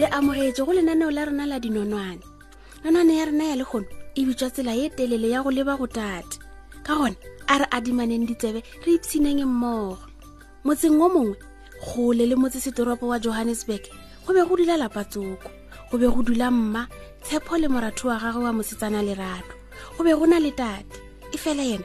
le amogetše go lenaneo la rena la dinonwane nonwane ya rena ya lekgono e bitswa tsela ye telele ya go leba go tate ka gona a re adimaneng ditsebe re ipshineng e mmogo motseng o mongwe gole le motse setoropo wa johannesburg go be go dula lapatsoko go be go dula mma tshepho le moratho wa gagwe wa mosetsana lerato go be go na le tate e fela yena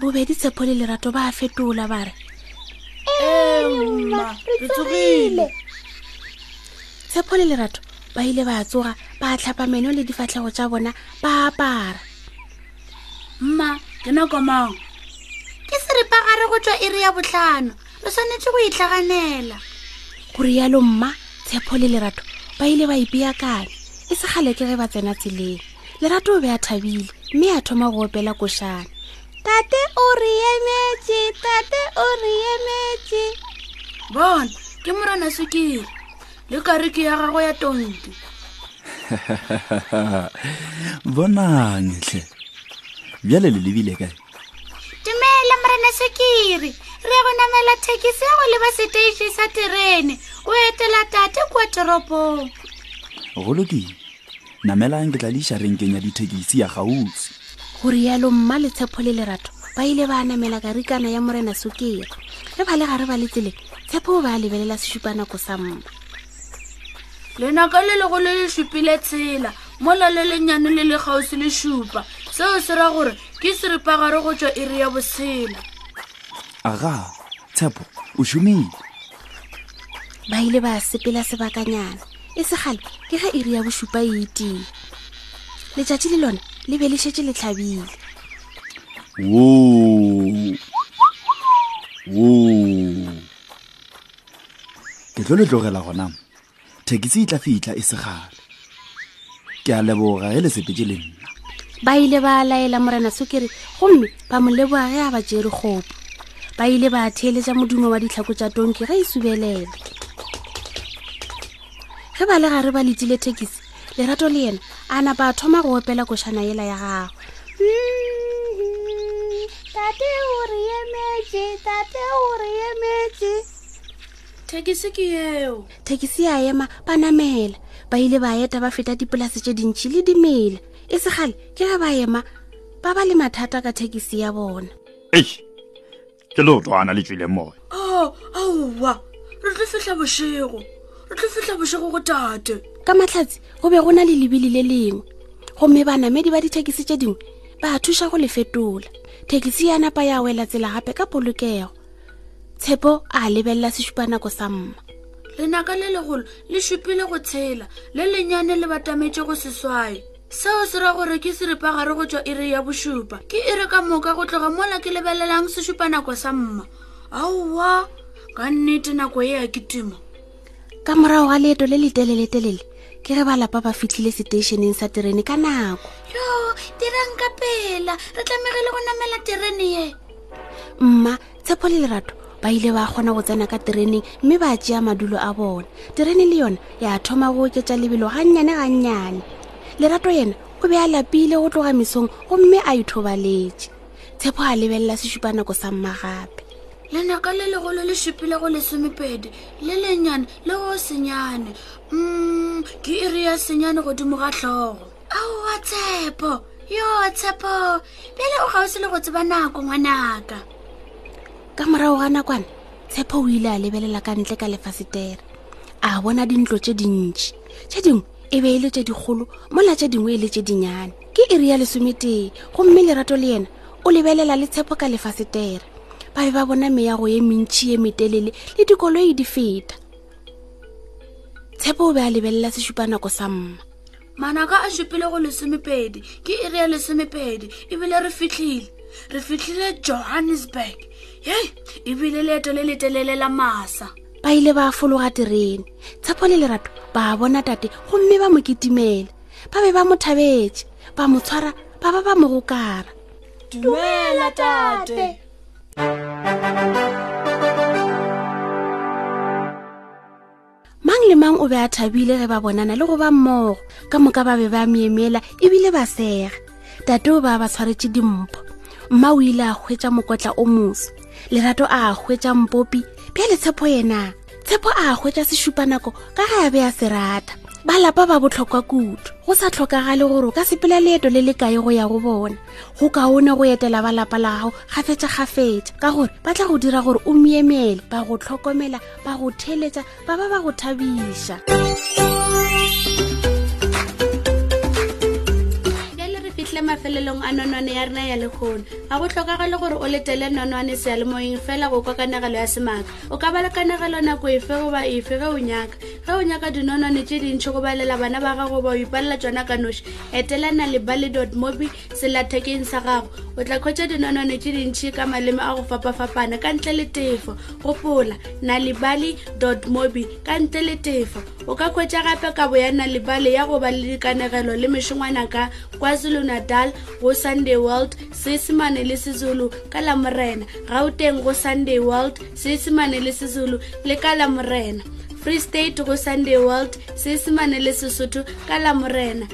bobedi tshepo le lerato ba a fetola ba re eemma re tsogile tshepo le lerato ba ile ba tsoga ba tlhapa meno le difatlhego tša bona ba apara mma ke nako mang ke seripagare go tswa e re ya botlhano re tshwanetse go itlhaganela go rialo mma tshepo le lerato ba ile ba ipeakanya e se gale ke ge ba tsena tseleng lerato o be a thabile mme a thoma go opela košana tate o re emetše tate o re emetše bona ke morana sekere le kareke ya gago ya tonte bonang tle bjale le lebile kae dumela morena sekiri re go namela thekisi ya go leba seteiši sa terene o etela tate kua toropong go lokile namelang ke tla le iša renkeng ya dithekisi ya gaufi go rialo mma letshepho le lerato ba ile ba namela karikana ya morena sokere ge ba le gare ba le tseleng tshepo o ba a lebelela sešupanako sa mma lenaka le lego le le šupile tshela mola le lenyane le le kgaosi le šupa seo se ra gore ke seripagare go tšwa iri ya bosela aga tshepo o šomile ba ile ba sepela sebakanyana e segale ke ge iri ya bošupa e itile letšatši le lone le be le šetse le tlhabile ke tlo le tlogela gonamo thekisi e tla fitla e segale ke a leboga ge le sepetse le nna ba ile ba laela morena sokere gomme ba mo leboga ge a ba jere kgopo ba ile ba theeletša modumo wa ditlhako tša tonki ge e subelele ge ba le gare ba letile thekisi lerato le yena a napa a thoma go opela košana ela ya gagwe tate o re emetše tate o re emetše thekisi ke eo thekisi ya ema ba namela ba ile ba eta ba feta dipolase tše dintšhi le dimela e segale ke ge ba ema ba ba le mathata ka thekisi ya bona ei ke leotwana le tswileng moya o oh, aowa re tlo fihla bošego re tlo fihla bošego go tate ka matlhatsi go be go na le lebili le lengwe gomme banamedi ba dithekisi tše dingwe ba thuša go le fetola thekisi ya napa ya wela tsela gape ka polokego tshepo a lebelela sešupanako sa mma lenaka le legolo le šupile go tshela le lenyane le batametše go seswae seo se ra gore ke seripagare go tšwa ere ya bošupa ke ere ka moka go tloga mola ke lebelelang sešupanako sa mma aowa ka nnete nako e ya ke timo ka morago ga leeto le leteleletelele ke ge ba lapa ba fitlhile seteišeneng sa terene ka nako yo dirang ka pela re tlamegile go namela terene ye mma tshepo le lerato ba ile ba kgona go tsena ka tereneng mme ba tšea madulo a bona terene le yona ya thoma go oketša lebelo gannyane gannyane lerato yena o be a lapile go tloga mesong gomme a ithobaletše tshepo a lebelela sešupanako sa mma gape lenaka le legolo le šupile go lesomepedi le lenyane le o senyane um ke iri ya senyane godimo ga tlhogo aowa tshepo yo tshepo pele o ga o se le go tseba nako ngwanaka ka morago ga nakwana tshepo o ile a lebelela ka ntle ka lefasetere a bona dintlo tše dintši tše dingwe e be e le tše dikgolo mola tše dingwe e le tše dinyane ke iri ya lesometee gomme lerato le yena o lebelela le tshepo ka lefasetere ba be ba bona meyago ye mentšhi ye metelele le dikoloi di feta tshepo o be a lebelela sešupanako sa mma manaka a šupile go lesomepedi ke iri ya lesomepedi ebile re fitlhile re fitlhile johannesburg ye ebile leeto le letelele la masa ba ile ba fologa terene tshepo le lerato ba bona tate gomme ba mo ketimela ba be ba mo thabetše ba mo tshwara ba ba ba mo gokara dumela tate mang le mang o be a thabile ge ba bonana le go ba mmogo ka moka ba be ba meemela ebile ba sega tate o ba ba tshwaretše dimpo mma o ile a hwetša mokotla o moso lerato a hwetša mpopi bjale tshepo yena tshepo a hwetša sešupanako ka ga ya be ya se rata ba lapa ba botlhokwa kudu go sa tlhokagale gore o ka sepela leeto le le kae go ya go bona go kaone go etela ba lapa la gago gafetša-gafetša ka gore ba tla go dira gore o miemele ba go tlhokomela ba go theletša ba ba ba go thabiša fitlhe mafelelong a nonwane ya rena ya lekgono ga go tlhokagale gore o letele nonwane sealemoyeng fela go kwa kanegelo ya semaka o ka ba le kanegelo nako efe goba efe ge o nyaka ge o nyaka dinonwane tse dintšhi go balela bana ba gago ba o ipalela tsona ka noši etelana le ballet mobi selathekeng sa gago o tla khwetša dinonwane tše dintšhi ka maleme a go fapafapana ka ntle le tefo gopola nalibali mobi ka ntle le tefo o ka khwetša gape kabo ya nalibali ya go ba le dikanegelo le mešongwana ka kwazulu natal go sunday world seesemane le sezulu ka la morena gauteng go sunday world seesemane le sezulu le ka la morena free state go sunday world seesemane le sesotho ka la morena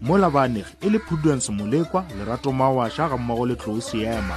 mola baanegi e le prudence molekwa lerato mawasha ga mmago le tlou seema